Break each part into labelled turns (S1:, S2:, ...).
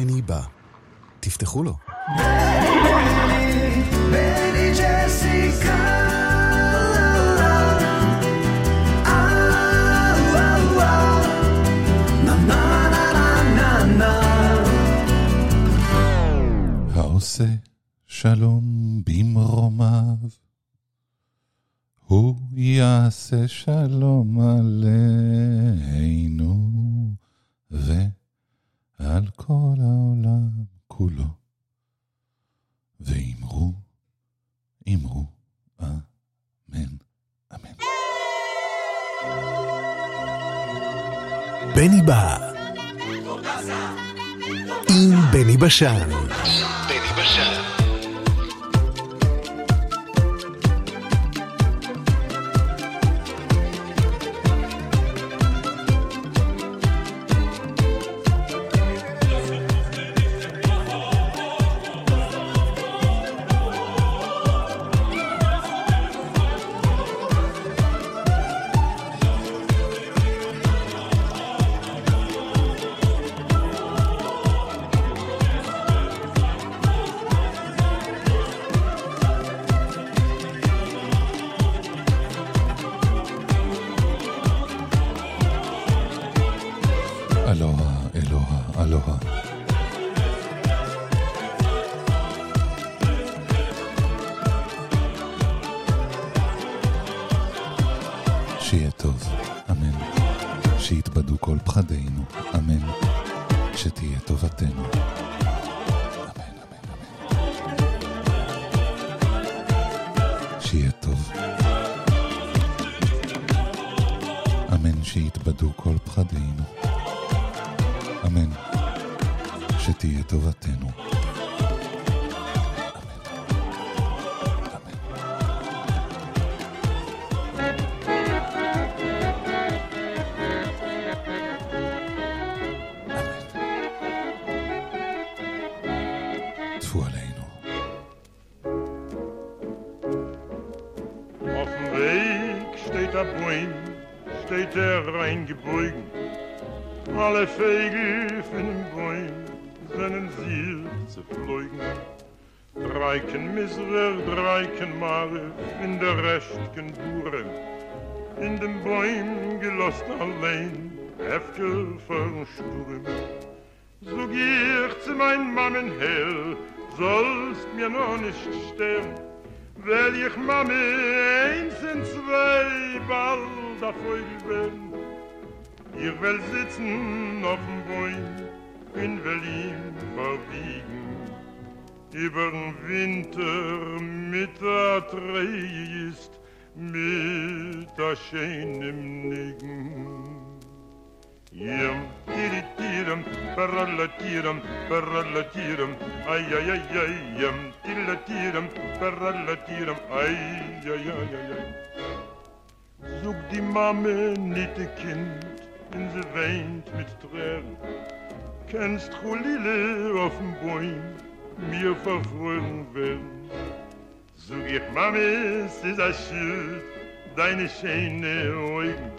S1: בני בא. תפתחו לו.
S2: בני ג'סיקה
S3: העושה שלום במרומיו, הוא יעשה שלום עלינו ועל כל העולם כולו. ואמרו, אמרו, אמן, אמן.
S1: בני בא. עם בני בשן. בני בשן.
S3: שתהיה טובתנו. אמן, אמן, אמן. שיהיה טוב. אמן שיתבדו כל פחדינו. אמן. שתהיה טובתנו.
S4: Reingebogen. Alle Vögel von dem Bäum sind sie zu fliegen. Dreiken Misrer, dreiken Mare, in der rechten Buren. In dem Bäum gelost allein, Hefkel von Sturm. So geh ich zu mein Mammen hell, sollst mir noch nicht sterben. Weil ich Mami eins und zwei bald auf Vögel bin. Ich will sitzen auf dem Bäum, in Berlin verwiegen. Über den Winter mit der Trägest, mit der schönen Nigen. Yum, tiri tiram, paralla tiram, paralla tiram, ay ay ay ay, yum, tilla tiram, paralla tiram, ay ay ay ay. Sog die Mame ihr Kind, wenn sie weint mit Tränen. Kennst Cholile auf dem Bäum, mir verfroren werden. Sog ich Mame, es ist ein Schild, deine schöne Augen.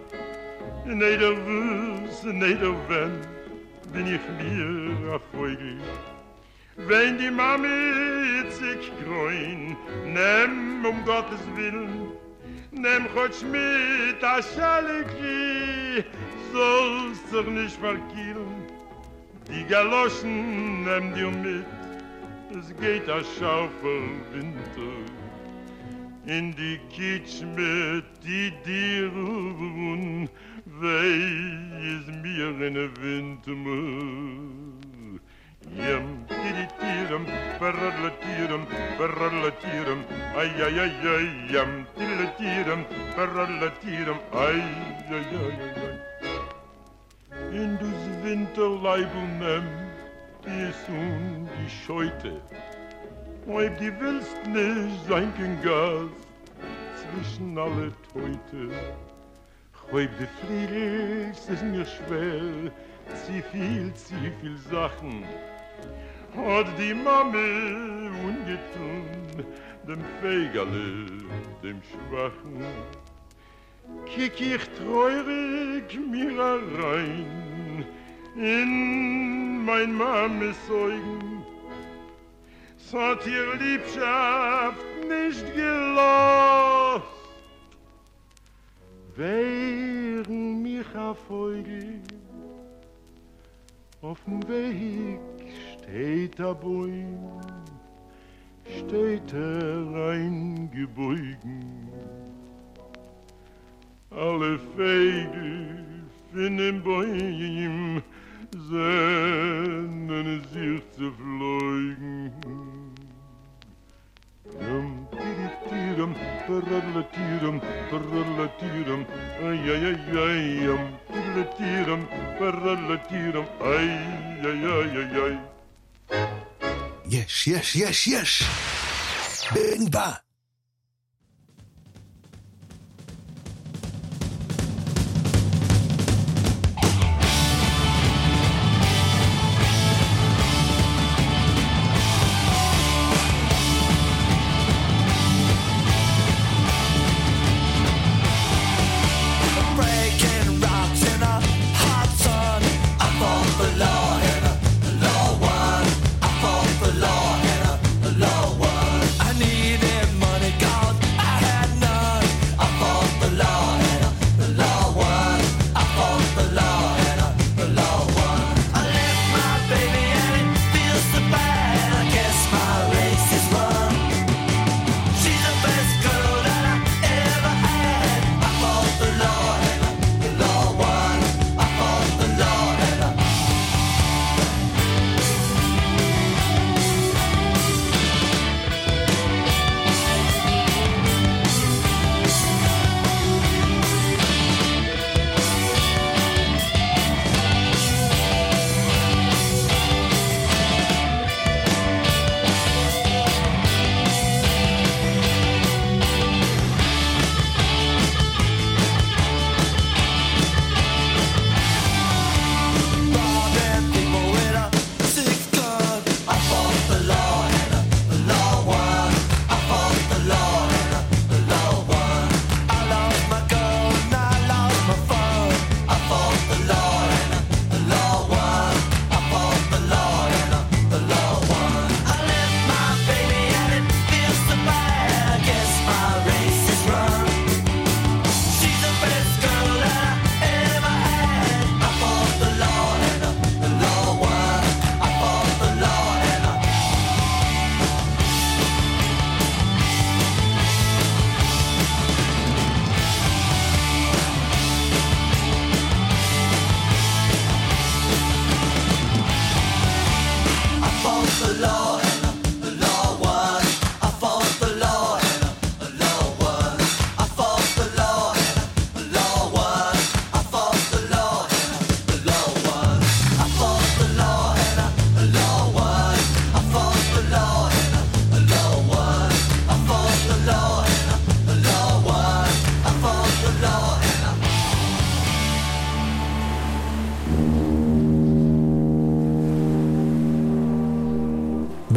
S4: Nee, der Wuss, nee, der Wenn, bin ich mir Vogel. Wenn die Mami sich groin, nimm um Gottes Willen, nimm Gott mit a Schaleki, sollst dich nicht verkehren. Die Galoschen nimm dir um mit, es geht a Schaufel Winter. In die Kitsch mit die dir wohnen, wei is mir in der Wind Yem tiritiram parallatiram parallatiram ay ay ay yem tiritiram parallatiram ay ai, ai, ay, ay, ay. In dus Winterleibel nem, die un die Scheute, ob die willst nicht sein Gas zwischen alle Teute. Ob die fliegst, ist mir schwer, zu viel, zu viel Sachen. Hat die Mame ungetun, dem Fegerle, dem Schwachen. kick ich treurig mir rein in mein Mames Augen. Sollt ihr Liebschaft nicht gelost, wären mich erfolge, auf dem Weg steht der Bäum, steht er eingebeugen. alle Feige in den Bäumen sehnen sich zu fliegen. Dum, tirum, parallatirum, parallatirum, ay, ay, ay, ay, um, parallatirum, parallatirum, ay, ay, ay, ay, ay.
S2: Yes, yes, yes, yes. Ben ba.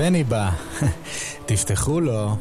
S5: בני בא. תפתחו לו.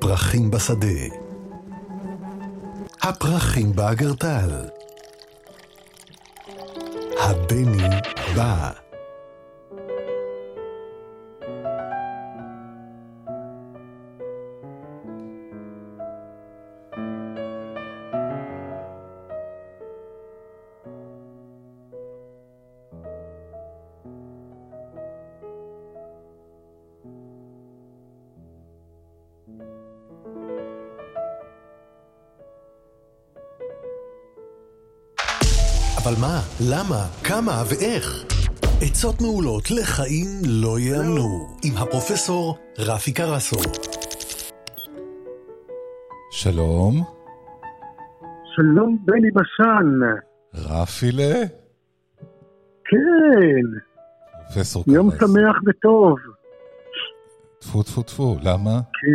S1: הפרחים בשדה. הפרחים באגרטל. הבני בא. למה, כמה ואיך? עצות מעולות לחיים לא ייאמנו, עם הפרופסור רפי קרסו.
S3: שלום,
S6: שלום בני בשן.
S3: רפילה,
S6: כן,
S3: פרופסור
S6: יום
S3: קרס.
S6: שמח וטוב.
S3: טפו טפו טפו, למה?
S6: כי...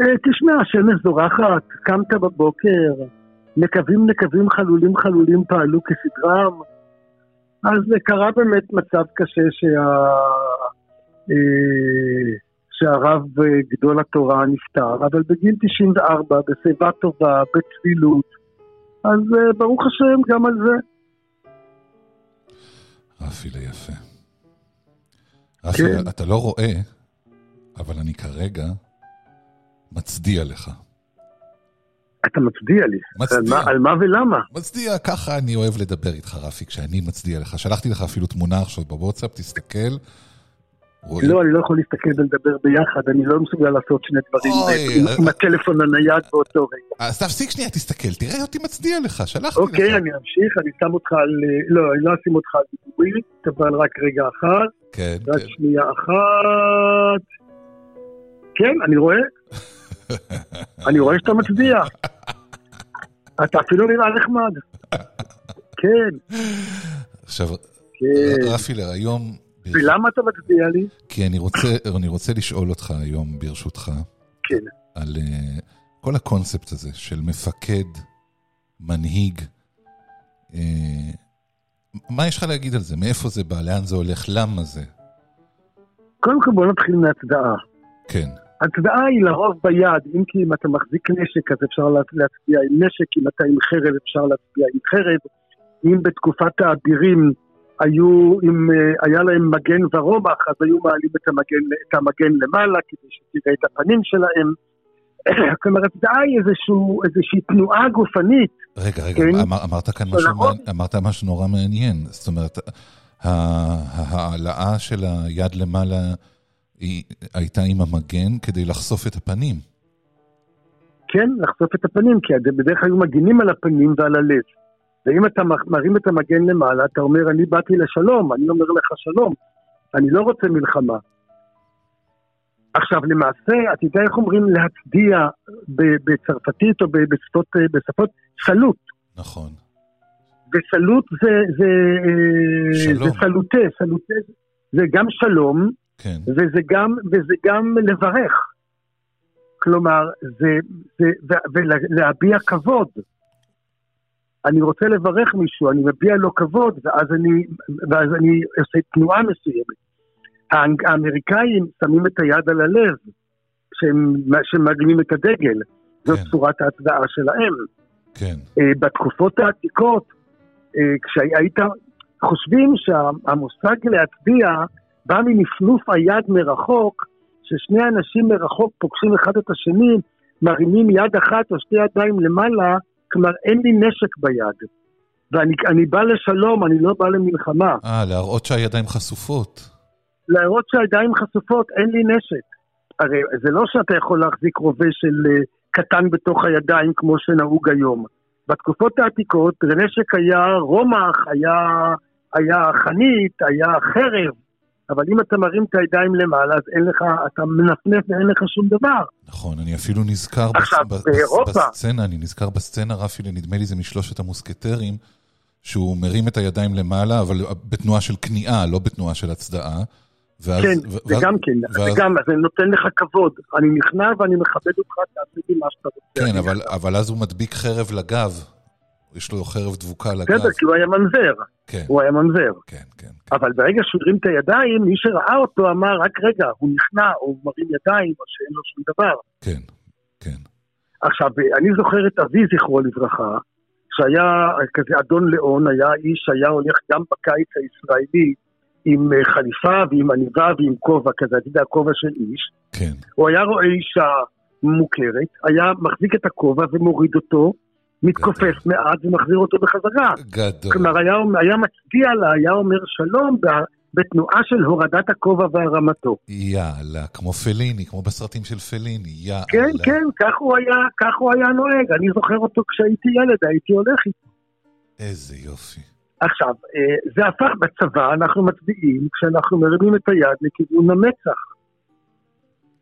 S6: אה, תשמע, השמש זורחת, קמת בבוקר, נקבים נקבים חלולים חלולים פעלו כסדרם, אז קרה באמת מצב קשה שה... אה, שהרב אה, גדול התורה נפטר, אבל בגיל 94, בשיבה טובה, בצלילות, אז אה, ברוך השם גם על זה.
S3: רפילה יפה. רפילה, אתה לא רואה, אבל אני כרגע מצדיע לך.
S6: אתה מצדיע לי.
S3: מצדיע.
S6: על מה, על מה ולמה?
S3: מצדיע, ככה אני אוהב לדבר איתך, רפי, כשאני מצדיע לך. שלחתי לך אפילו תמונה עכשיו בוואטסאפ, תסתכל. רואים?
S6: לא, אני לא יכול להסתכל ולדבר ביחד, אני לא מסוגל לעשות שני דברים
S3: אוי,
S6: עם-
S3: אה,
S6: עם הטלפון הנייד באותו רגע.
S3: אז תפסיק שנייה, תסתכל, תראה אותי מצדיע לך, שלחתי לך.
S6: אוקיי, אני אמשיך, אני שם אותך על... לא, אני לא אשים אותך על דיבורית, אבל רק רגע אחד,
S3: כן,
S6: רק
S3: כן.
S6: שנייה אחת. כן, אני רואה. אני רואה שאתה מצדיע. אתה אפילו נראה נחמד. כן,
S3: עכשיו,
S6: כן.
S3: רפילר, היום...
S6: ולמה אתה מצדיע לי?
S3: כי אני רוצה, אני רוצה לשאול אותך היום, ברשותך,
S6: כן.
S3: על uh, כל הקונספט הזה של מפקד, מנהיג. Uh, מה יש לך להגיד על זה? מאיפה זה בא? לאן זה הולך? למה זה?
S6: קודם כל בוא נתחיל מהצדעה.
S3: כן,
S6: הצדעה היא לרוב ביד, אם כי אם אתה מחזיק נשק אז אפשר לה- להצביע עם נשק, אם אתה עם חרב אפשר להצביע עם חרב, אם בתקופת האבירים היו, אם אה, היה להם מגן ורומח, אז היו מעלים את המגן, את המגן למעלה כדי שתראה את הפנים שלהם. כלומר, הצדעה היא איזשהו, איזושהי תנועה גופנית.
S3: רגע, רגע,
S6: כן.
S3: אמר, אמרת כאן משהו, מעניין- אמרת משהו נורא מעניין. זאת אומרת, ההעלאה של היד למעלה היא הייתה עם המגן כדי לחשוף את הפנים.
S6: כן, לחשוף את הפנים, כי בדרך כלל היו מגינים על הפנים ועל הלב. ואם אתה מרים את המגן למעלה, אתה אומר, אני באתי לשלום, אני אומר לך שלום, אני לא רוצה מלחמה. עכשיו, למעשה, אתה יודע איך אומרים להצדיע בצרפתית או בשפות, בשפות? סלוט.
S3: נכון.
S6: וסלוט זה, זה, אה,
S3: שלום.
S6: זה סלוטה, סלוטה זה גם שלום,
S3: כן,
S6: וזה גם, וזה גם לברך. כלומר, זה, זה, ולהביע כבוד. אני רוצה לברך מישהו, אני מביע לו כבוד, ואז אני, ואז אני עושה תנועה מסוימת. האמריקאים שמים את היד על הלב, כשהם כשמגלים את הדגל. זאת
S3: כן.
S6: צורת ההצדעה שלהם.
S3: כן,
S6: אה, בתקופות העתיקות, אה, כשהיית, חושבים שהמושג להצביע בא מנפנוף היד מרחוק, ששני אנשים מרחוק פוגשים אחד את השני, מרימים יד אחת או שתי ידיים למעלה, כלומר אין לי נשק ביד. ואני אני בא לשלום, אני לא בא למלחמה.
S3: אה, להראות שהידיים חשופות.
S6: להראות שהידיים חשופות, אין לי נשק. הרי זה לא שאתה יכול להחזיק רובה של אה, קטן בתוך הידיים כמו שנהוג היום. בתקופות העתיקות נשק היה רומח, היה, היה חנית, היה חרב, אבל אם אתה מרים את הידיים למעלה, אז אין לך, אתה מנפנף ואין לך שום דבר.
S3: נכון, אני אפילו נזכר
S6: עכשיו,
S3: בס-
S6: באירופה-
S3: בסצנה, אני נזכר בסצנה, רפי, נדמה לי זה משלושת המוסקטרים, שהוא מרים את הידיים למעלה, אבל בתנועה של כניעה, לא בתנועה של הצדעה. ואז,
S6: כן,
S3: ו-
S6: זה גם כן, זה
S3: ואז-
S6: גם, זה נותן לך כבוד. אני נכנע ואני מכבד אותך, תעשה לי מה שאתה רוצה.
S3: כן, אבל. אבל אז הוא מדביק חרב לגב, יש לו חרב דבוקה על הגב.
S6: בסדר, כי הוא היה ממזר,
S3: כן,
S6: הוא היה ממזר.
S3: כן, כן. כן.
S6: אבל ברגע שהוא הרים את הידיים, מי שראה אותו אמר, רק רגע, הוא נכנע, או הוא מרים ידיים, או שאין לו שום דבר.
S3: כן, כן.
S6: עכשיו, אני זוכר את אבי, זכרו לברכה, שהיה כזה אדון ליאון, היה איש שהיה הולך גם בקיץ הישראלי עם אה, חליפה ועם עניבה ועם כובע כזה, אתה יודע, כובע של איש.
S3: כן,
S6: הוא היה רואה אישה מוכרת, היה מחזיק את הכובע ומוריד אותו, מתכופף מעט ומחזיר אותו בחזרה.
S3: גדול.
S6: כלומר, היה, היה מצדיע לה, היה אומר שלום בתנועה של הורדת הכובע והרמתו.
S3: יאללה, כמו פליני, כמו בסרטים של פליני, יאללה.
S6: כן, כן, כך הוא היה, כך הוא היה נוהג. אני זוכר אותו כשהייתי ילד, הייתי הולך איתו.
S3: איזה יופי.
S6: עכשיו, אה, זה הפך בצבא, אנחנו מצביעים כשאנחנו מרימים את היד לכיוון המצח.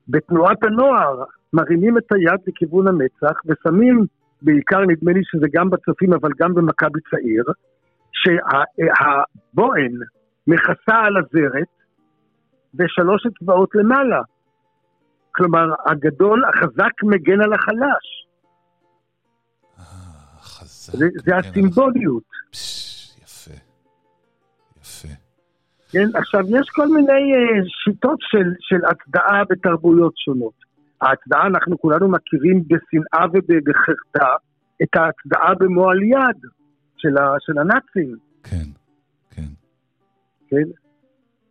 S6: בתנועת הנוער מרימים את היד לכיוון המצח ושמים, בעיקר נדמה לי שזה גם בצופים אבל גם במכבי צעיר, שהבוהן מכסה על הזרת ושלוש אצבעות למעלה. כלומר, הגדול, החזק מגן על החלש.
S3: אה.
S6: זה, זה הסימבוליות.
S3: יפה. יפה.
S6: כן, עכשיו, יש כל מיני אה, שיטות של, של הצדעה בתרבויות שונות. ההצדעה, אנחנו כולנו מכירים בשנאה ובחרדה את ההצדעה במועל יד של, ה, של הנאצים,
S3: כן, כן.
S6: כן?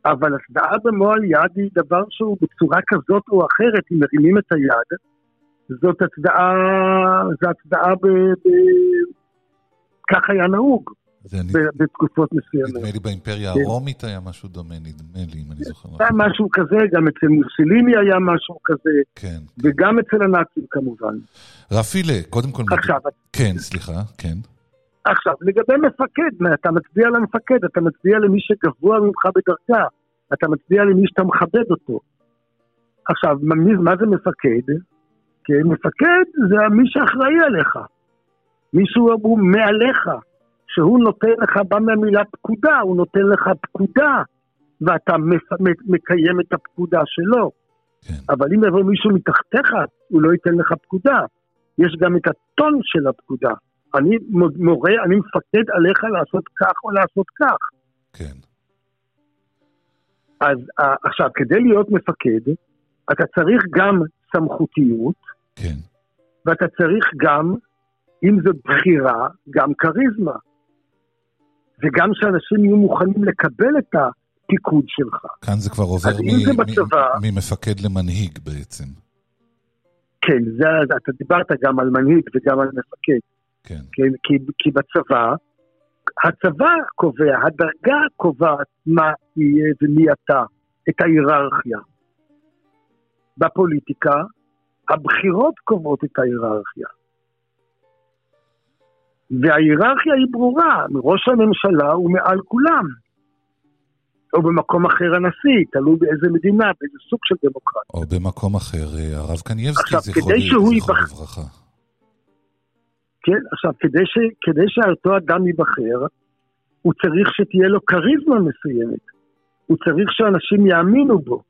S6: אבל הצדעה במועל יד היא דבר שהוא בצורה כזאת או אחרת, אם מרימים את היד, זאת הצדעה, זו הצדעה ב... ב כך היה נהוג בתקופות מסוימות.
S3: נדמה לי באימפריה
S6: כן.
S3: הרומית היה משהו דומה, נדמה לי, אם אני זוכר
S6: היה
S3: נכון.
S6: משהו כזה, גם אצל מוסליני היה משהו כזה,
S3: כן.
S6: וגם אצל הנאצים כמובן.
S3: רפילה, קודם כל...
S6: עכשיו,
S3: כן, סליחה, כן.
S6: עכשיו, לגבי מפקד, אתה מצביע למפקד, אתה מצביע למי שגבוה ממך בדרגה, אתה מצביע למי שאתה מכבד אותו. עכשיו, מה, זה מפקד? כן, מפקד זה מי שאחראי עליך. מישהו מעליך, שהוא נותן לך, בא מהמילה פקודה, הוא נותן לך פקודה, ואתה מקיים את הפקודה שלו.
S3: כן.
S6: אבל אם יבוא מישהו מתחתיך, הוא לא ייתן לך פקודה. יש גם את הטון של הפקודה. אני מו- מורה, אני מפקד עליך לעשות כך או לעשות כך.
S3: כן,
S6: אז אה, עכשיו, כדי להיות מפקד, אתה צריך גם סמכותיות,
S3: כן.
S6: ואתה צריך גם, אם זו בחירה, גם כריזמה. וגם שאנשים יהיו מוכנים לקבל את הפיקוד שלך.
S3: כאן זה כבר עובר מ-
S6: זה
S3: מ-
S6: בצבא-
S3: ממפקד למנהיג בעצם.
S6: כן, זה, אתה דיברת גם על מנהיג וגם על מפקד.
S3: כן,
S6: כן? כי, כי בצבא, הצבא קובע, הדרגה קובעת מה יהיה ומי אתה, את ההיררכיה. בפוליטיקה, הבחירות קובעות את ההיררכיה. וההיררכיה היא ברורה, ראש הממשלה הוא מעל כולם. או במקום אחר הנשיא, תלוי באיזה מדינה, באיזה סוג של דמוקרטיה.
S3: או במקום אחר, אה, הרב קנייבסקי, זכרו לברכה.
S6: כן, עכשיו, כדי, ש, כדי שאותו אדם ייבחר, הוא צריך שתהיה לו כריזמה מסוימת. הוא צריך שאנשים יאמינו בו.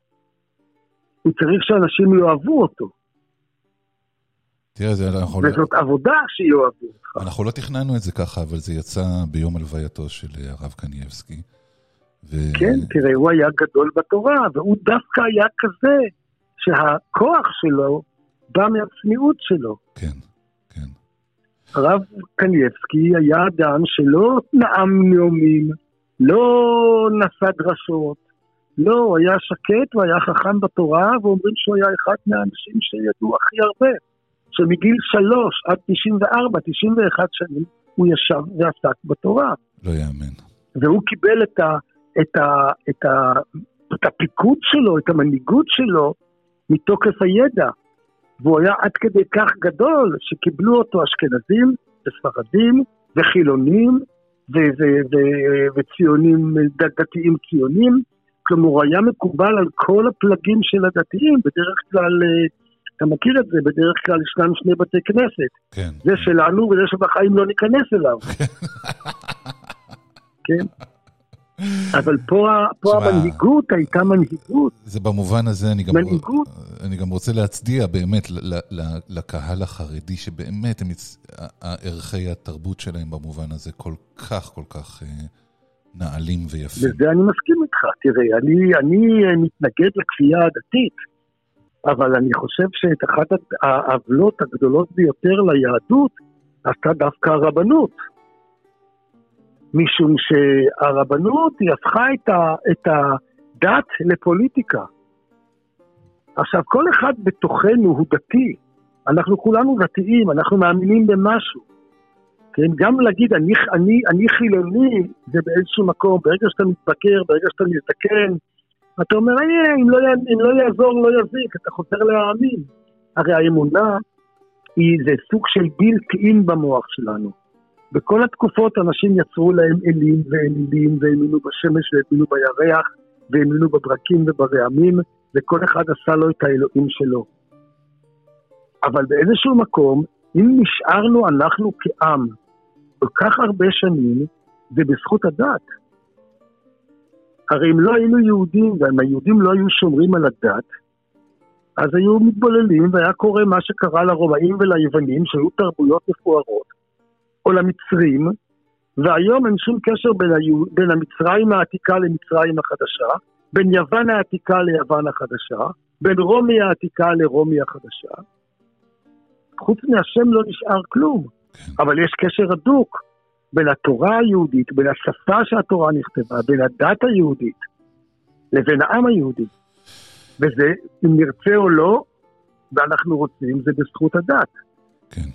S6: הוא צריך שאנשים יאהבו אותו.
S3: תראה, זה, אנחנו, לא-
S6: וזאת עבודה שיאהבו אותך.
S3: אנחנו לא תכננו את זה ככה, אבל זה יצא ביום הלווייתו של אה, הרב קנייבסקי. ו...
S6: כן, תראה, הוא היה גדול בתורה, והוא דווקא היה כזה שהכוח שלו בא מהצניעות שלו.
S3: כן, כן.
S6: הרב קנייבסקי היה אדם שלא נאם נאומים, לא נשא דרשות, לא, הוא היה שקט, הוא היה חכם בתורה, ואומרים שהוא היה אחד מהאנשים שידעו הכי הרבה. שמגיל שלוש עד 94, 91 שנים, הוא ישב ועסק בתורה.
S3: לא יאמן.
S6: והוא קיבל את, ה, את, ה, את, ה, את הפיקוד שלו, את המנהיגות שלו, מתוקף הידע. והוא היה עד כדי כך גדול, שקיבלו אותו אשכנזים וספרדים וחילונים ו- ו- ו- וציונים, דתיים ציונים. כלומר, הוא היה מקובל על כל הפלגים של הדתיים, בדרך כלל, אה, אתה מכיר את זה, בדרך כלל ישנם שני בתי כנסת.
S3: כן.
S6: זה שלנו וזה שבחיים לא ניכנס אליו. כן? אבל פה, פה
S3: תשמע,
S6: המנהיגות הייתה מנהיגות.
S3: זה במובן הזה, אני גם,
S6: מנהיגות.
S3: אני גם רוצה להצדיע באמת ל- ל- לקהל החרדי, שבאמת הם, ערכי התרבות שלהם במובן הזה כל כך כל כך אה, נעלים ויפים.
S6: בזה אני מסכים איתך. תראה, אני, אני אה, מתנגד לכפייה הדתית, אבל אני חושב שאת אחת העוולות הגדולות ביותר ליהדות עשתה דווקא הרבנות. משום שהרבנות היא הפכה את, ה, את הדת לפוליטיקה. עכשיו, כל אחד בתוכנו הוא דתי. אנחנו כולנו דתיים, אנחנו מאמינים במשהו. כן, גם להגיד אני, אני, אני חילוני זה באיזשהו מקום, ברגע שאתה מתבקר, ברגע שאתה מזדקן, אתה אומר, "אה, אם לא, אם לא יעזור, לא יזיק, אתה חוזר להאמין. הרי האמונה היא זה סוג של בילט אין במוח שלנו. בכל התקופות אנשים יצרו להם אלים ואלילים, והאמינו בשמש והאמינו בירח, והאמינו בברקים וברעמים, וכל אחד עשה לו את האלוהים שלו. אבל באיזשהו מקום, אם נשארנו אנחנו כעם כל כך הרבה שנים, זה בזכות הדת. הרי אם לא היינו יהודים, ואם היהודים לא היו שומרים על הדת, אז היו מתבוללים והיה קורה מה שקרה לרומאים וליוונים, שהיו תרבויות מפוארות, או למצרים, והיום אין שום קשר בין, היו... בין המצרים העתיקה למצרים החדשה, בין יוון העתיקה ליוון החדשה, בין רומי העתיקה לרומי החדשה. חוץ מהשם לא נשאר כלום, אבל יש קשר הדוק בין התורה היהודית, בין השפה שהתורה נכתבה, בין הדת היהודית לבין העם היהודי. וזה, אם נרצה או לא, ואנחנו רוצים, זה בזכות הדת.
S3: כן.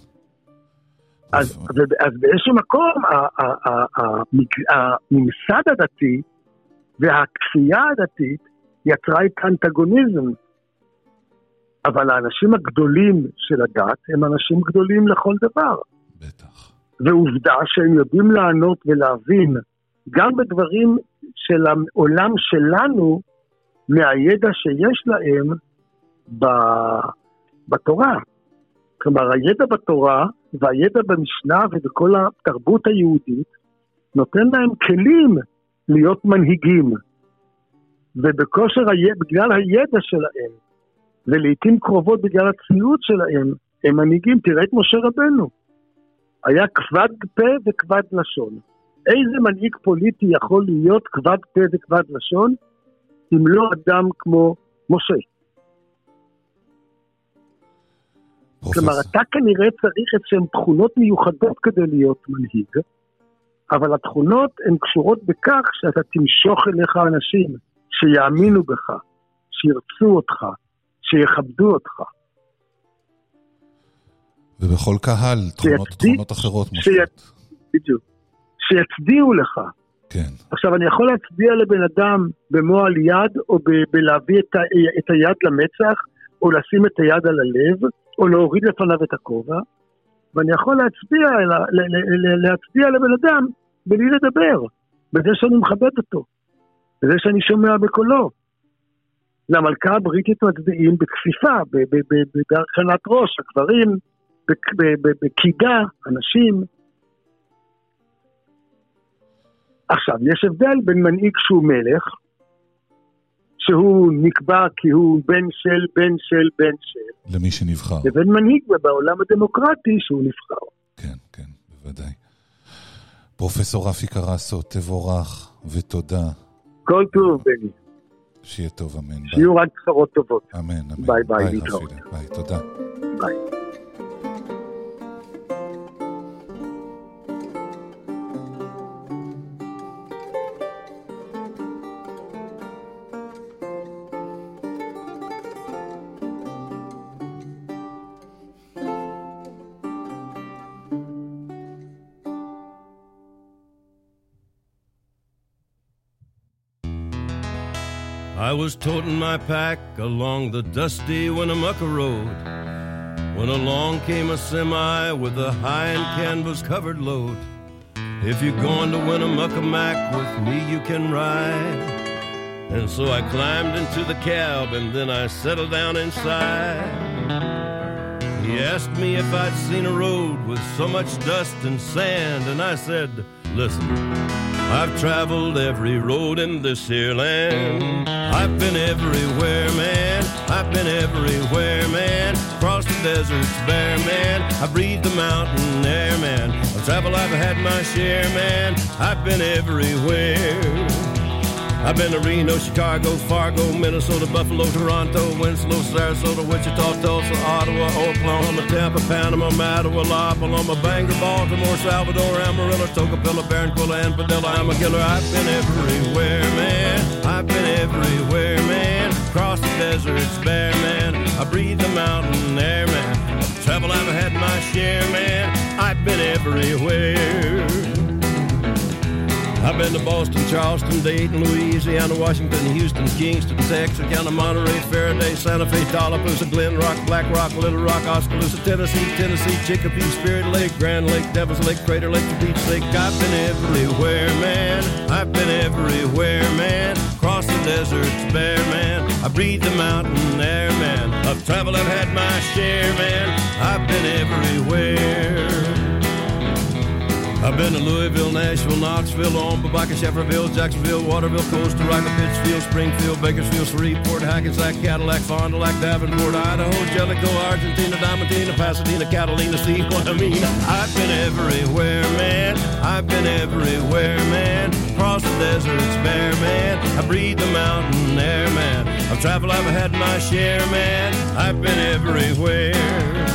S6: אז, ו- אז באיזשהו מקום ה- ה- ה- המג- הממסד הדתי והכפייה הדתית יצרה את האנטגוניזם. אבל האנשים הגדולים של הדת הם אנשים גדולים לכל דבר.
S3: בטח.
S6: ועובדה שהם יודעים לענות ולהבין גם בדברים של העולם שלנו מהידע שיש להם ב- בתורה. כלומר, הידע בתורה והידע במשנה ובכל התרבות היהודית נותן להם כלים להיות מנהיגים. ובכושר בגלל הידע שלהם, ולעיתים קרובות בגלל הצניעות שלהם, הם מנהיגים. תראה את משה רבנו. היה כבד פה וכבד לשון. איזה מנהיג פוליטי יכול להיות כבד פה וכבד לשון, אם לא אדם כמו משה? כלומר,
S3: פרופסור.
S6: אתה כנראה צריך איזשהן תכונות מיוחדות כדי להיות מנהיג, אבל התכונות הן קשורות בכך שאתה תמשוך אליך אנשים שיאמינו בך, שירצו אותך, שיכבדו אותך,
S3: ובכל קהל תכונות,
S6: שיצדיק-
S3: תכונות אחרות
S6: שי-
S3: מופיעות.
S6: בדיוק, שיצדיעו לך.
S3: כן,
S6: עכשיו, אני יכול להצביע לבן אדם במו על יד, או ב- בלהביא את, ה- את היד למצח, או לשים את היד על הלב, או להוריד לפניו את הכובע, ואני יכול להצביע, ל- ל- ל- ל- להצביע לבן אדם בלי לדבר, בזה שאני מכבד אותו, בזה שאני שומע בקולו. למלכה הבריטית מצביעים בכפיפה, בהרכנת ראש, הגברים, בקידה, אנשים. עכשיו, יש הבדל בין מנהיג שהוא מלך, שהוא נקבע כי הוא בן של, בן של, בן של,
S3: למי שנבחר.
S6: לבין מנהיג בעולם הדמוקרטי שהוא נבחר.
S3: כן, כן, בוודאי. פרופסור רפי קרסו, תבורך ותודה.
S6: כל טוב, בני.
S3: שיהיה טוב, אמן. ביי.
S6: שיהיו רק בשורות טובות.
S3: אמן, אמן.
S6: ביי, ביי,
S3: ביי. רפי. ביי, תודה.
S6: ביי.
S7: Was toting my pack along the dusty Winnemucca Road when along came a semi with a high and canvas covered load. If you're going to Winnemucca Mac with me, you can ride. And so I climbed into the cab and then I settled down inside. He asked me if I'd seen a road with so much dust and sand, and I said, Listen, I've traveled every road in this here land. I've been everywhere, man. I've been everywhere, man. Across the deserts bare, man. I breathed the mountain air, man. I've traveled, I've had my share, man. I've been everywhere. I've been to Reno, Chicago, Fargo, Minnesota, Buffalo, Toronto, Winslow, Sarasota, Wichita, Tulsa, Ottawa, Oklahoma, Tampa, Panama, Mattawa, La Paloma, Bangor, Baltimore, Salvador, Amarillo, Tocopilla, Barranquilla, and Padilla. I'm a killer. I've been everywhere, man. I've been everywhere, man. Across the deserts bare, man. I breathe the mountain air, man. I've I've had my share, man. I've been everywhere. I've been to Boston, Charleston, Dayton, Louisiana, Washington, Houston, Kingston, Texarkana, Monterey, Faraday, Santa Fe, Tallapoosa, Glen Rock, Black Rock, Little Rock, Oskaloosa, Tennessee, Tennessee, Chicopee, Spirit Lake, Grand Lake, Devil's Lake, Crater Lake, the Beach Lake. I've been everywhere, man. I've been everywhere, man. Across the deserts bare, man. I breathe the mountain air, man. I've traveled, I've had my share, man. I've been everywhere. I've been to Louisville, Nashville, Knoxville, Omaha, Baca, Shefferville, Jacksonville, Waterville, Costa Rica, Pittsfield, Springfield, Bakersfield, Shreveport, Hackensack, Cadillac, Fond du Lac, Davenport, Idaho, Jellicoe, Argentina, Diamantina, Pasadena, Catalina, see what I mean? I've been everywhere, man. I've been everywhere, man. Across the deserts bare, man. I breathe the mountain air, man. I've traveled, I've had my share, man. I've been everywhere.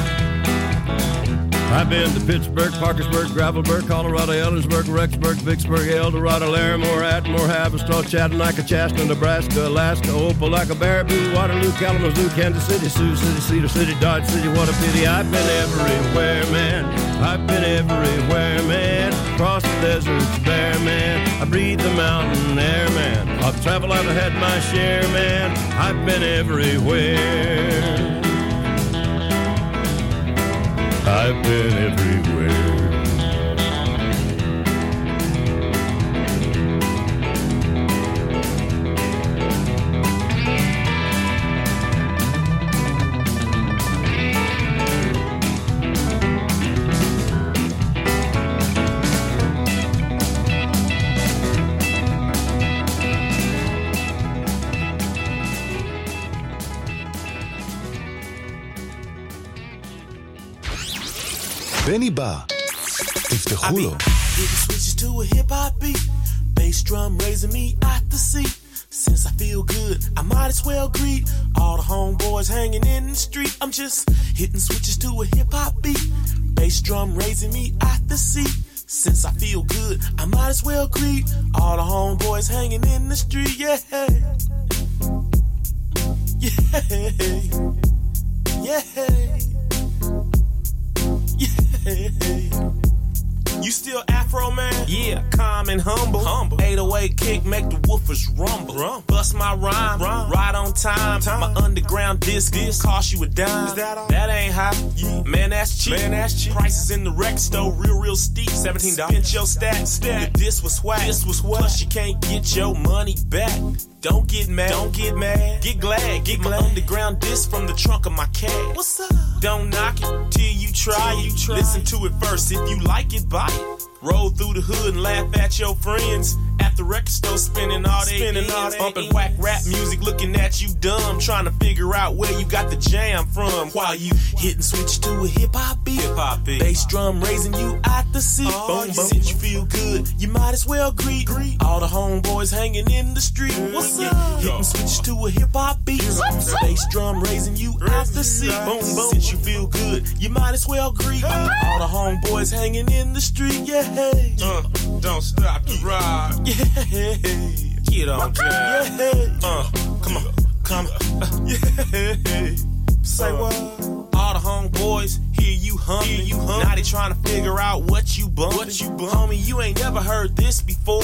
S7: I've been to Pittsburgh, Parkersburg, Gravelburg, Colorado, Ellensburg, Rexburg, Vicksburg, El Dorado, Larimore, Atmore, Haverstraw, Chattanooga, Chaska, Nebraska, Alaska, Opelika, Baraboo, Waterloo, Kalamazoo, Kansas City, Sioux City, Cedar City, Dodge City. What a pity. I've been everywhere, man. I've been everywhere, man. Across the deserts bare, man. I breathe the mountain air, man. I've traveled, I've had my share, man. I've been everywhere. I've been everywhere.
S1: בני בא. תפתחו לו.
S8: Hitting switches to a hip hop beat. Bass drum raising me out the seat. Since I feel good, I might as well greet all the homeboys hanging in the street. I'm just hitting switches to a hip hop beat. Bass drum raising me out the seat. Since I feel good, I might as well greet all the homeboys hanging in the street. Yeah. Yeah. Yeah. Yeah. You still Afro man? Yeah, calm and humble. Humble. 808 kick make the woofers rumble. Bust my rhyme, right on time. My underground disc, disc cost you a dime. Is that, ain't hot. Man, that's cheap. Man, that's cheap. Prices in the rec store, real, real steep. Seventeen dollars. Pinch your stack. Stack. This was swag. This was what? Plus you can't get your money back. Don't get mad. Don't get mad. Get glad. Get my underground disc from the trunk of my cab. What's up? Don't knock it till you try it. Listen to it first. If you like it, buy it. Roll through the hood and laugh at your friends. At the record store, spinning all day, spinning all day, bumping whack rap music, looking at you dumb, trying to figure out where you got the jam from. While you hitting switch to a hip hop beat, hip hop beat, bass drum raising you out the seat. boom, boom. Since you feel good, you might as well greet, greet all the homeboys hanging in the street. What's up? Hitting switch to a hip hop beat, bass drum raising you out the seat. Boom, boom. Since you feel good, you might as well greet all the homeboys hanging in the street. Yeah.
S9: Uh, don't stop the ride.
S8: Yeah.
S9: Get on down.
S8: Yeah.
S9: Uh,
S8: Come on. Come on. Yeah. Say uh, what? All the homeboys, hear you hum. Hear you hum. Now they trying to figure out what you bump. What you bump. Homie, you ain't never heard this before.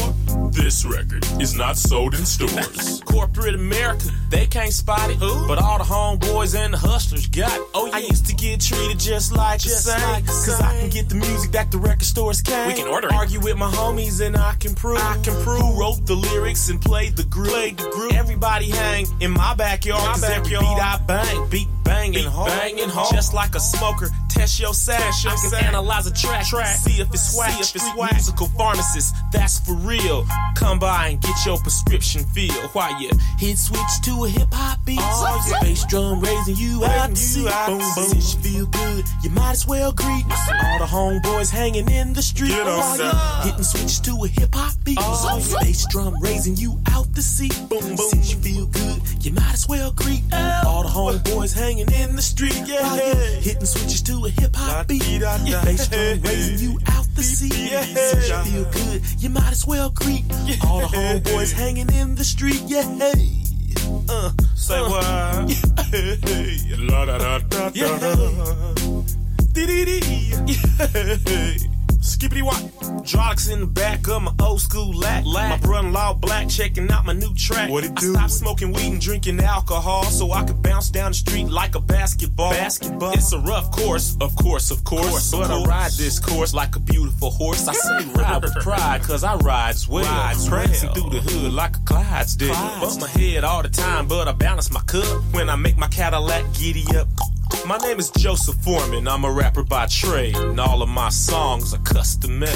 S9: This record is not sold in stores.
S8: Corporate America, they can't spot it. But all the homeboys and the hustlers got it. Oh, yeah. I used to get treated just like just the same. Like Cause I can get the music that the record stores can't.
S9: We can order it.
S8: Argue with my homies and I can prove. I can prove. Who wrote the lyrics and played the groove. Played the groove. Everybody hang in my backyard.
S9: My
S8: Cause every
S9: backyard.
S8: beat I bang, beat banging hard.
S9: banging hard.
S8: Just like a smoker, test your sack. I can analyze a track, see if it's whack. See if it's whack. Musical pharmacist, that's for real. Come by and get your prescription filled while you hit switch to a hip hop beat. Oh, yeah. Bass drum raising you out to see. Boom, boom. Since you feel good, you might as well greet oh, all the homeboys hanging in the street. While you hitting switch to a hip hop beat.
S2: Oh, yeah.
S8: Bass drum raising you out the seat. Boom, boom. Since you feel good, you might as well greet all the homeboys hanging in the street. Yeah, you hitting switches to a hip hop beat.
S2: Da-dee-da-da.
S8: Bass drum raising you out the seat.
S2: Yeah.
S8: Since you feel good, you might as well greet all the homeboys hanging in the street. Yeah. Uh,
S2: Say
S8: uh,
S2: what?
S8: Yeah.
S2: La da da da da
S8: Yeah. Dee-dee-dee. Skippity wop. Hydraulics in the back of my old school lack. My brother-in-law black checking out my new track.
S2: What it do?
S8: I stopped smoking weed and drinking alcohol so I could bounce down the street like a basketball. Basketball. It's a rough course, of course, of course. course but I ride this course like a beautiful horse. I say ride with pride cause I rides well.
S2: Rides
S8: Prancing through the hood like a Clydesdale. Bump my head all the time, but I balance my cup when I make my Cadillac giddy up. My name is Joseph Foreman. I'm a rapper by trade, and all of my songs are custom made.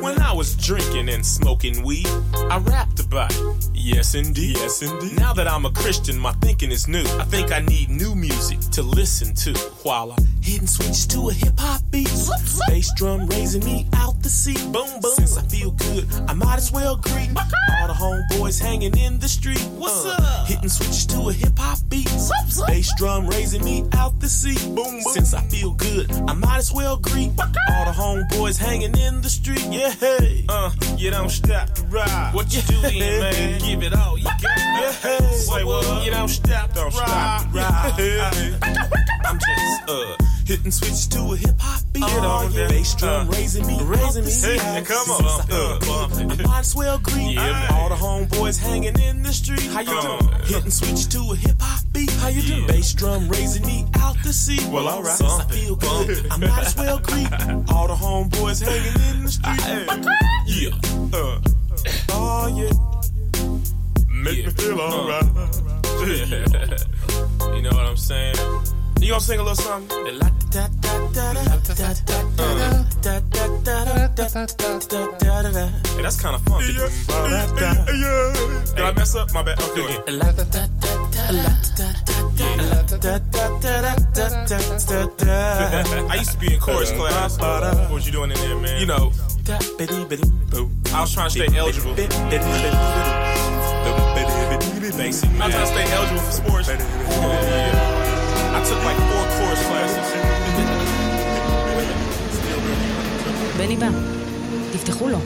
S8: When I was drinking and smoking weed, I rapped about it. Yes, indeed.
S2: Yes, indeed.
S8: Now that I'm a Christian, my thinking is new. I think I need new music to listen to while I hitting switches to a hip hop beat. Bass drum raising me out the seat. Boom, boom. Since I feel good, I might as well greet all the homeboys hanging in the street. What's up? Hitting switches to a hip hop beat. Bass drum raising me out the seat. Boom, boom. Since I feel good, I might as well greet all the homeboys hanging in the street. Yeah, hey. Uh, you don't stop to ride. What you doing, man? Give it all you got. Yeah, hey. Say what? You don't stop to ride. Yeah. I'm just uh hitting switch to a hip hop beat.
S2: Get on
S8: yeah. Bass drum
S2: Uh,
S8: raising me, raising me.
S2: Hey,
S8: out.
S2: come on. Uh,
S8: good, I might as well greet
S2: Yeah,
S8: all the homeboys hanging in the street. How you
S2: Come
S8: doing?
S2: on.
S8: Hitting switches to a hip hop beat. How you doing? Bass drum raising me out the seat.
S2: Well, all right.
S8: Since I feel good, I might as well greet all the homeboys hanging in the street.
S2: Yeah.
S8: Uh, oh yeah.
S2: Make
S8: Yeah.
S2: me feel alright.
S8: you know what I'm saying? You gonna sing a little something? Hey, that's kind of funky. Did I mess up? My bad. Okay, again. I used to be in chorus class. What was you doing in there, man? You know, I was trying to stay eligible. Basic. I was trying to stay eligible for sports. Yeah. I took like four chorus classes.
S10: בני בא, תפתחו לו.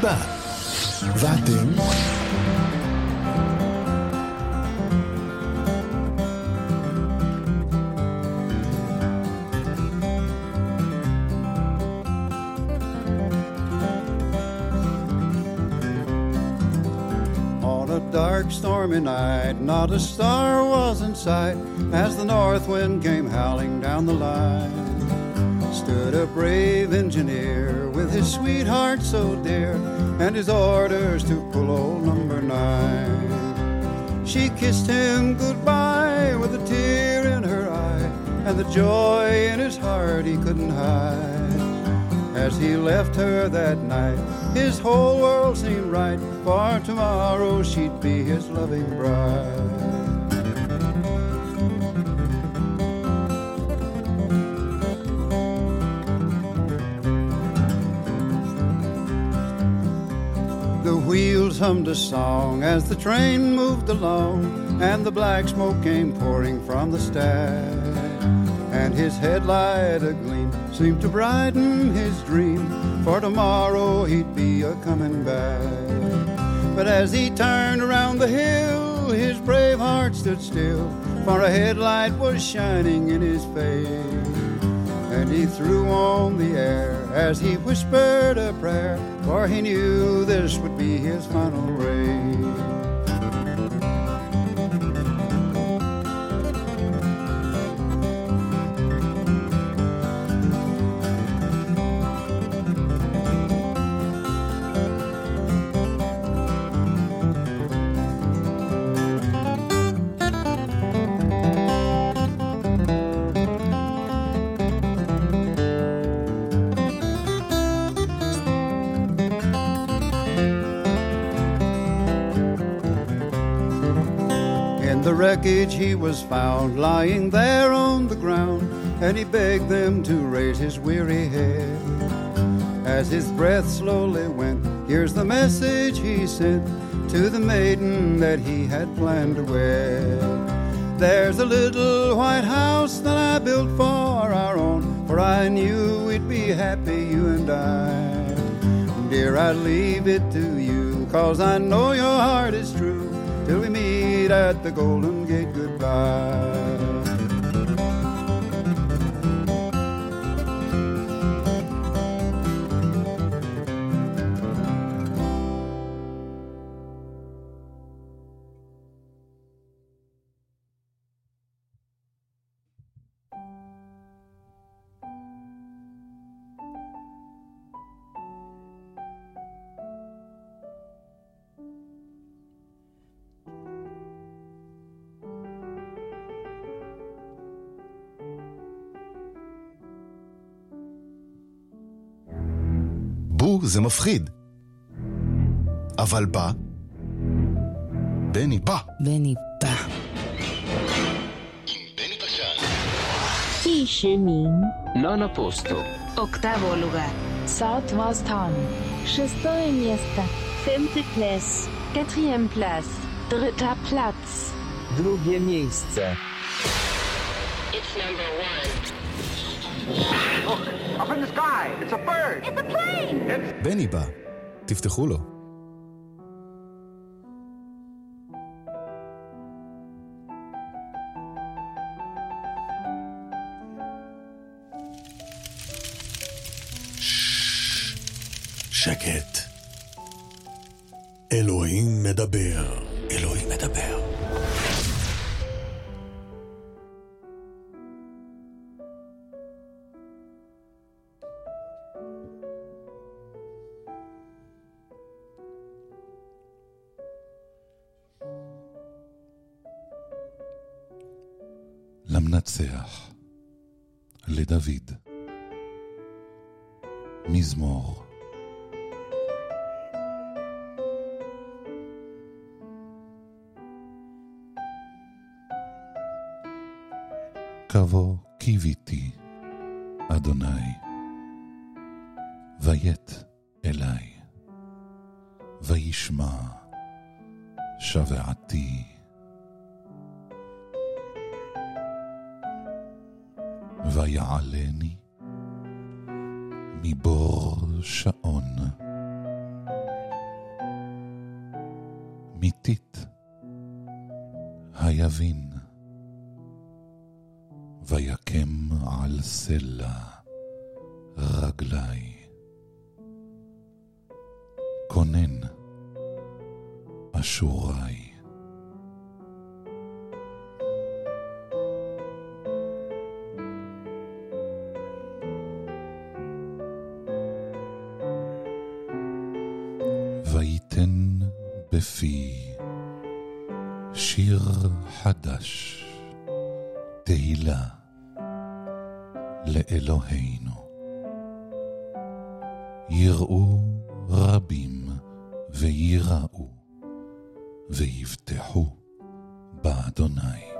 S1: בני בא. ואתם?
S11: On a dark, stormy night, not a star was in sight as the north wind came howling down the line. Stood a brave engineer with his sweetheart so dear and his orders to pull old number nine. She kissed him goodbye with a tear in her eye and the joy in his heart he couldn't hide. As he left her that night, his whole world seemed right, for tomorrow she'd be his loving bride. Hummed a song as the train moved along, and the black smoke came pouring from the stack. And his headlight gleam seemed to brighten his dream, for tomorrow he'd be a coming back. But as he turned around the hill, his brave heart stood still, for a headlight was shining in his face. And he threw on the air as he whispered a prayer, for he knew this would be his final race. He was found lying there on the ground, and he begged them to raise his weary head. As his breath slowly went, here's the message he sent to the maiden that he had planned to wed. There's a little white house that I built for our own, for I knew we'd be happy, you and I. Dear, I leave it to you, cause I know your heart is true, till we meet at the Golden goodbye.
S12: זה מפחיד. אבל בא... בני בא.
S10: בני בא.
S13: Min.
S14: Nono posto.
S13: Oktavo lugar. Southwestern. Шестое место. Femte Platz. Quatrième Platz. Dritter Platz.
S14: Drugie miejsce.
S13: It's number one.
S2: Up in the sky. It's a bird.
S13: It's a plane!
S5: בני בא. תפתחו לו.
S1: שקט. אלוהים מדבר. אלוהים מדבר.
S3: למנצח, לדוד, מזמור. קבו קיוויתי, אדוני, ויט אלי, וישמע שבעתי. ויעלני מבור שעון. מיתית היבין, ויקם על סלע רגלי. כונן אשורי. תהילה לאלוהינו. יראו רבים וייראו, ויבטחו באדוני.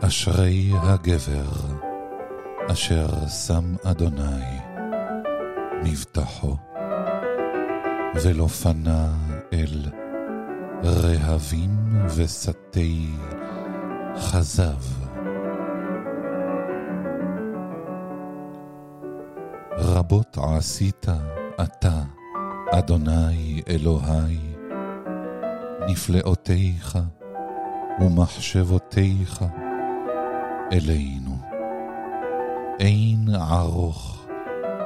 S3: אשרי הגבר אשר שם אדוני מבטחו, ולא פנה אל רהבים ושתי חזב. רבות עשית אתה, אדוני אלוהי, נפלאותיך ומחשבותיך אלינו. אין ערוך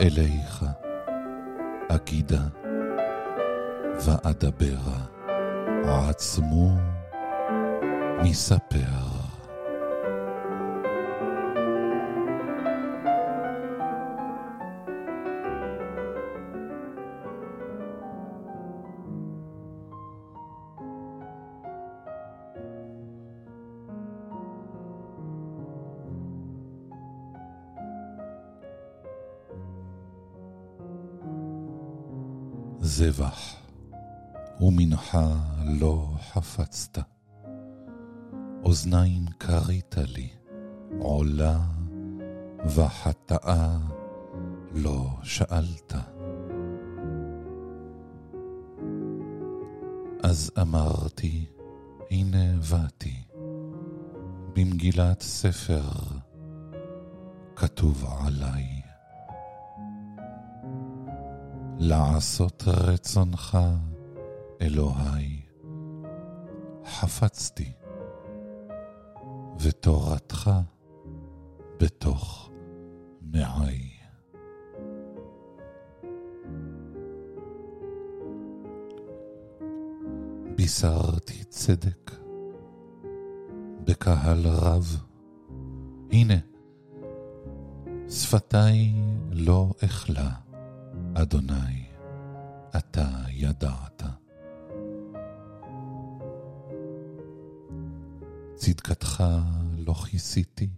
S3: אליך, אגידה ואדברה, עצמו מספר. זבח ומנחה לא חפצת, אוזניים כרית לי, עולה וחטאה לא שאלת. אז אמרתי, הנה באתי, במגילת ספר כתוב עליי. לעשות רצונך, אלוהי, חפצתי, ותורתך בתוך מעי. בישרתי צדק בקהל רב, הנה, שפתיי לא אכלה. אדוני, אתה ידעת. צדקתך לא כיסיתי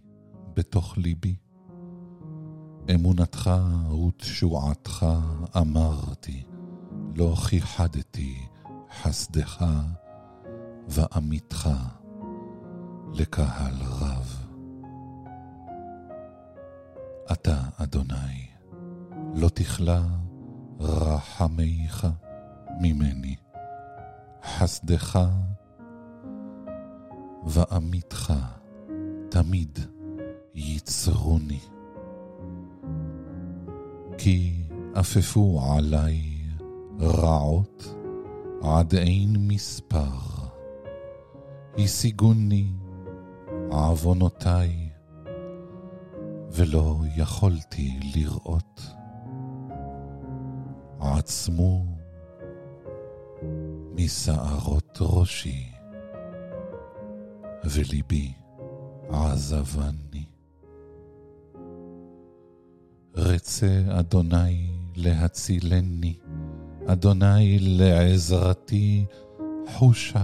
S3: בתוך ליבי, אמונתך ותשועתך אמרתי, לא כיחדתי חסדך ואמיתך לקהל רב. אתה, אדוני, לא תכלה רחמיך ממני, חסדך ואמיתך תמיד יצרוני. כי אפפו עלי רעות עד אין מספר, השיגוני עוונותיי, ולא יכולתי לראות. עצמו משערות ראשי, וליבי עזבני. רצה אדוני להצילני, אדוני לעזרתי חושה.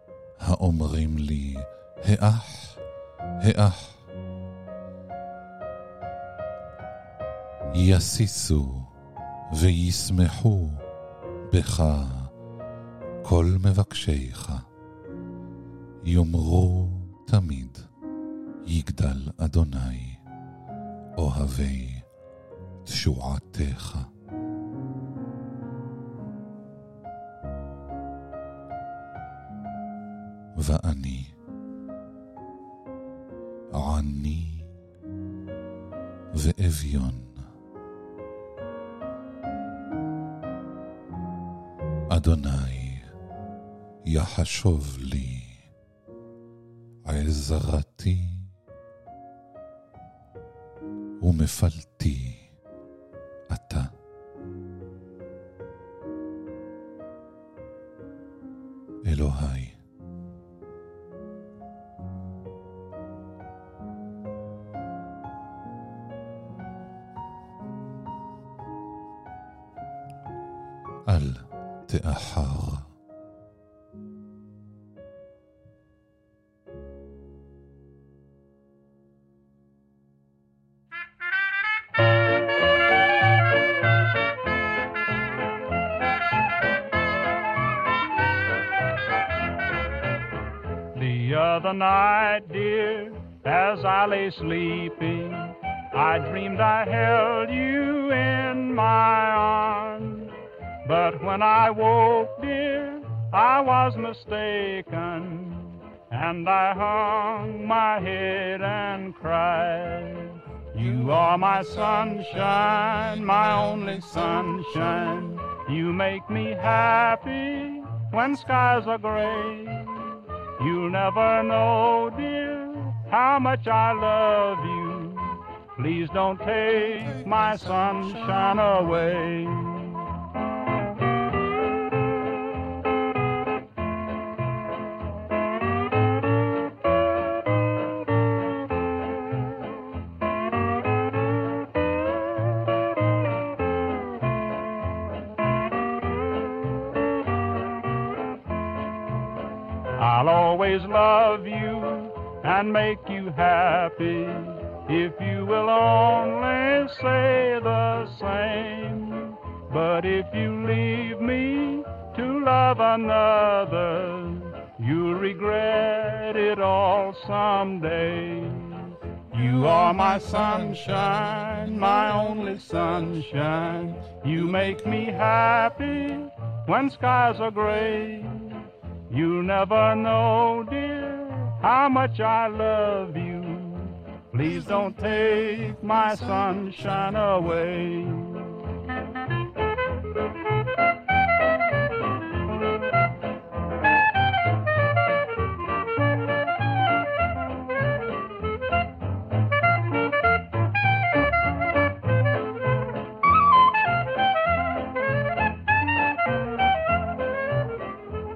S3: האומרים לי, האח, האח. יסיסו וישמחו בך כל מבקשיך. יאמרו תמיד, יגדל אדוני, אוהבי תשועתך. ואביון. אדוני יחשוב לי עזרתי ומפלתי
S4: mistaken, and I hung my head and cried. You are my sunshine, my only sunshine. You make me happy when skies are gray. You'll never know, dear, how much I love you. Please don't take my sunshine away. And make you happy if you will only say the same. But if you leave me to love another, you'll regret it all someday. You are my sunshine, my only sunshine. You make me happy when skies are gray. You'll never know, dear, how much I love you. Please don't take my sunshine away.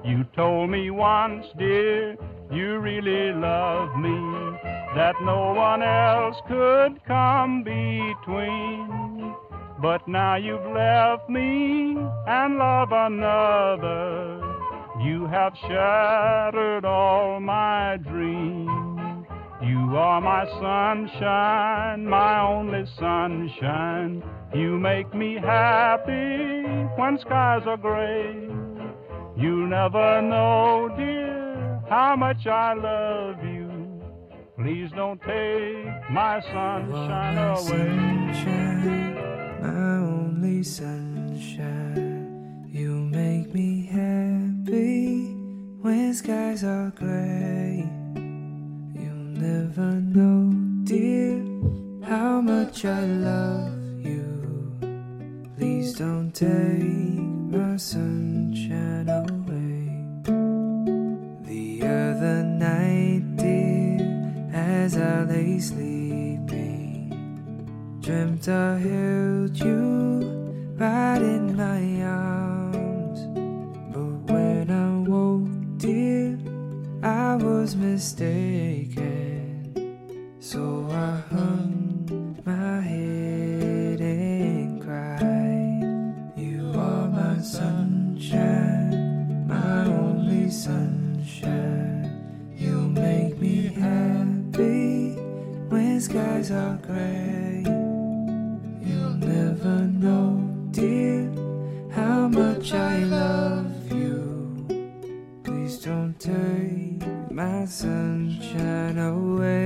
S4: You told me once, dear, really love me, that no one else could come between. But now you've left me and love another. You have shattered all my dreams. You are my sunshine, my only sunshine. You make me happy when skies are gray. You'll never know, dear, how much I love you. Please don't take my sunshine away.
S15: my only sunshine. You make me happy when skies are gray. You'll never know, dear, how much I love you. Please don't take my sunshine away. The other night, dear, as I lay sleeping. Dreamt I held you right in my arms. But when I woke, dear, I was mistaken. So I hung my head and cried. You are my sunshine, my only sunshine. You make me happy when skies are gray. You'll never know, dear, how much I love you. Please don't take my sunshine away.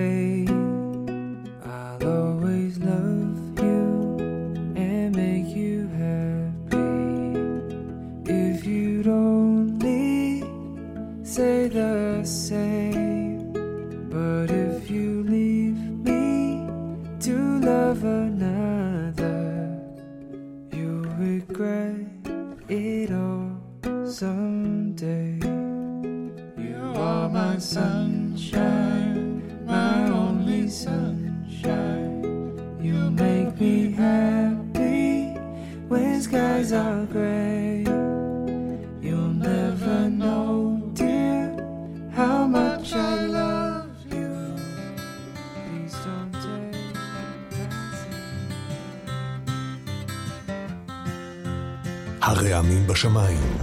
S1: הרעמים בשמיים.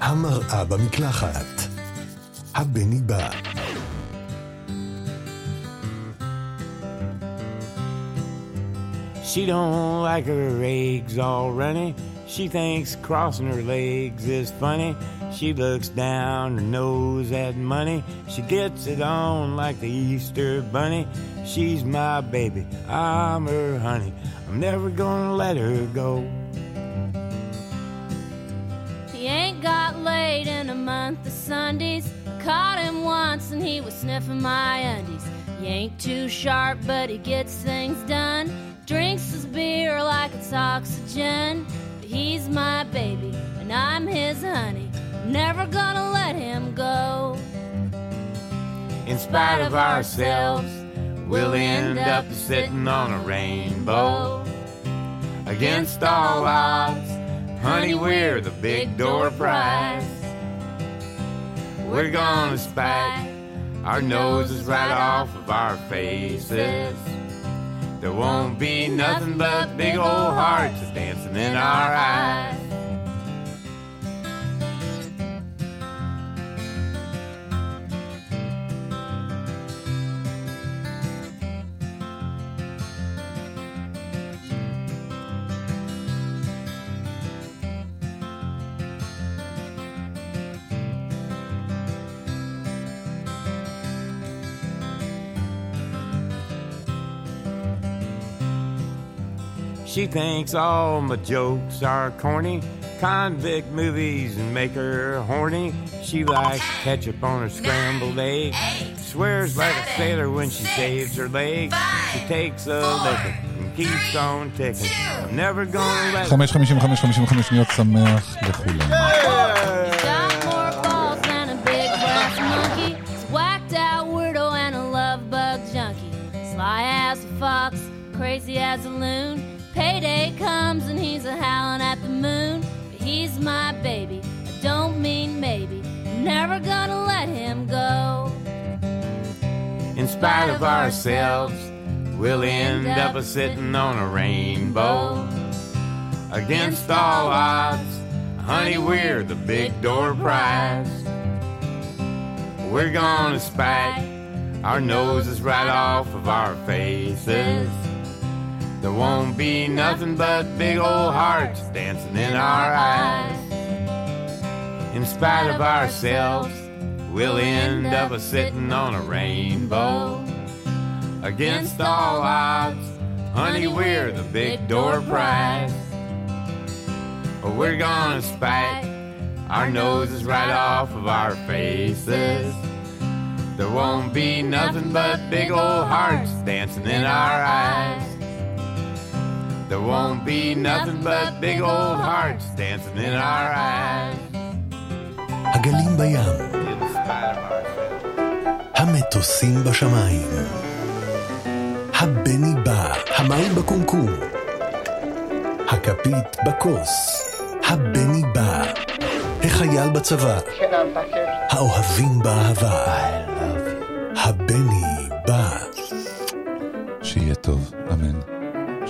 S1: המראה במקלחת. הבני בא.
S16: She don't like her eggs all runny. She thinks crossing her legs is funny. She looks down her nose at money. She gets it on like the Easter bunny. She's my baby, I'm her honey. I'm never gonna let her go.
S17: In a month of Sundays. I caught him once and he was sniffing my undies. He ain't too sharp, but he gets things done. Drinks his beer like it's oxygen. But he's my baby and I'm his honey. Never gonna let him go.
S16: In spite of ourselves, we'll end up sitting on a rainbow. Against all odds, honey, we're the big door prize. We're gonna spike our noses right off of our faces. There won't be nothing but big old hearts dancing in our eyes. She thinks all my jokes are corny. Convict movies and make her horny. She likes ketchup on her scrambled egg. Swears like a sailor when she shaves her leg. She takes a licking and keeps on ticking. I'm never gonna let
S3: 5.55-55 שניות שמח לכולם.
S17: Got more balls than a big brass monkey. He's whacked out weirdo and a love bug junkie. Sly as a fox, crazy as a loon. Payday comes and he's a howling at the moon. But he's my baby. I don't mean maybe. Never gonna let him go.
S16: In spite of ourselves, we'll end up sitting on a rainbow. Against all odds, honey, we're the big door prize. We're gonna spike our noses right off of our faces. There won't be nothing but big old hearts dancing in our eyes. In spite of ourselves, we'll end up a sitting on a rainbow. Against all odds, honey, we're the big door prize. But we're gonna spike our noses right off of our faces. There won't be nothing but big old hearts dancing in our eyes. There won't be nothing but big old hearts dancing in our eyes.
S1: הגלים בים. המטוסים בשמיים. הבני בא, המים בקומקום. הכפית בכוס. הבני בא. החייל בצבא. האוהבים באהבה. הבני בא.
S3: שיהיה טוב, אמן.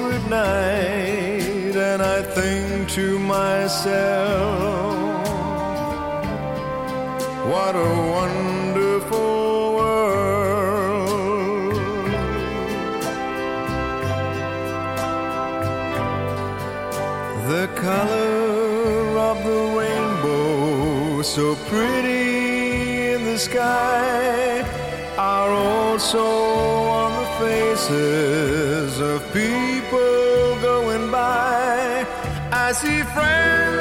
S18: Good night, and I think to myself, what a wonderful world. The color of the rainbow, so pretty in the sky, are also on the faces of people. I see friends.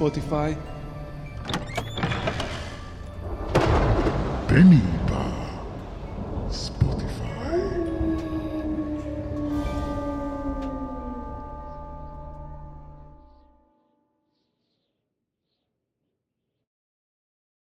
S19: Spotify,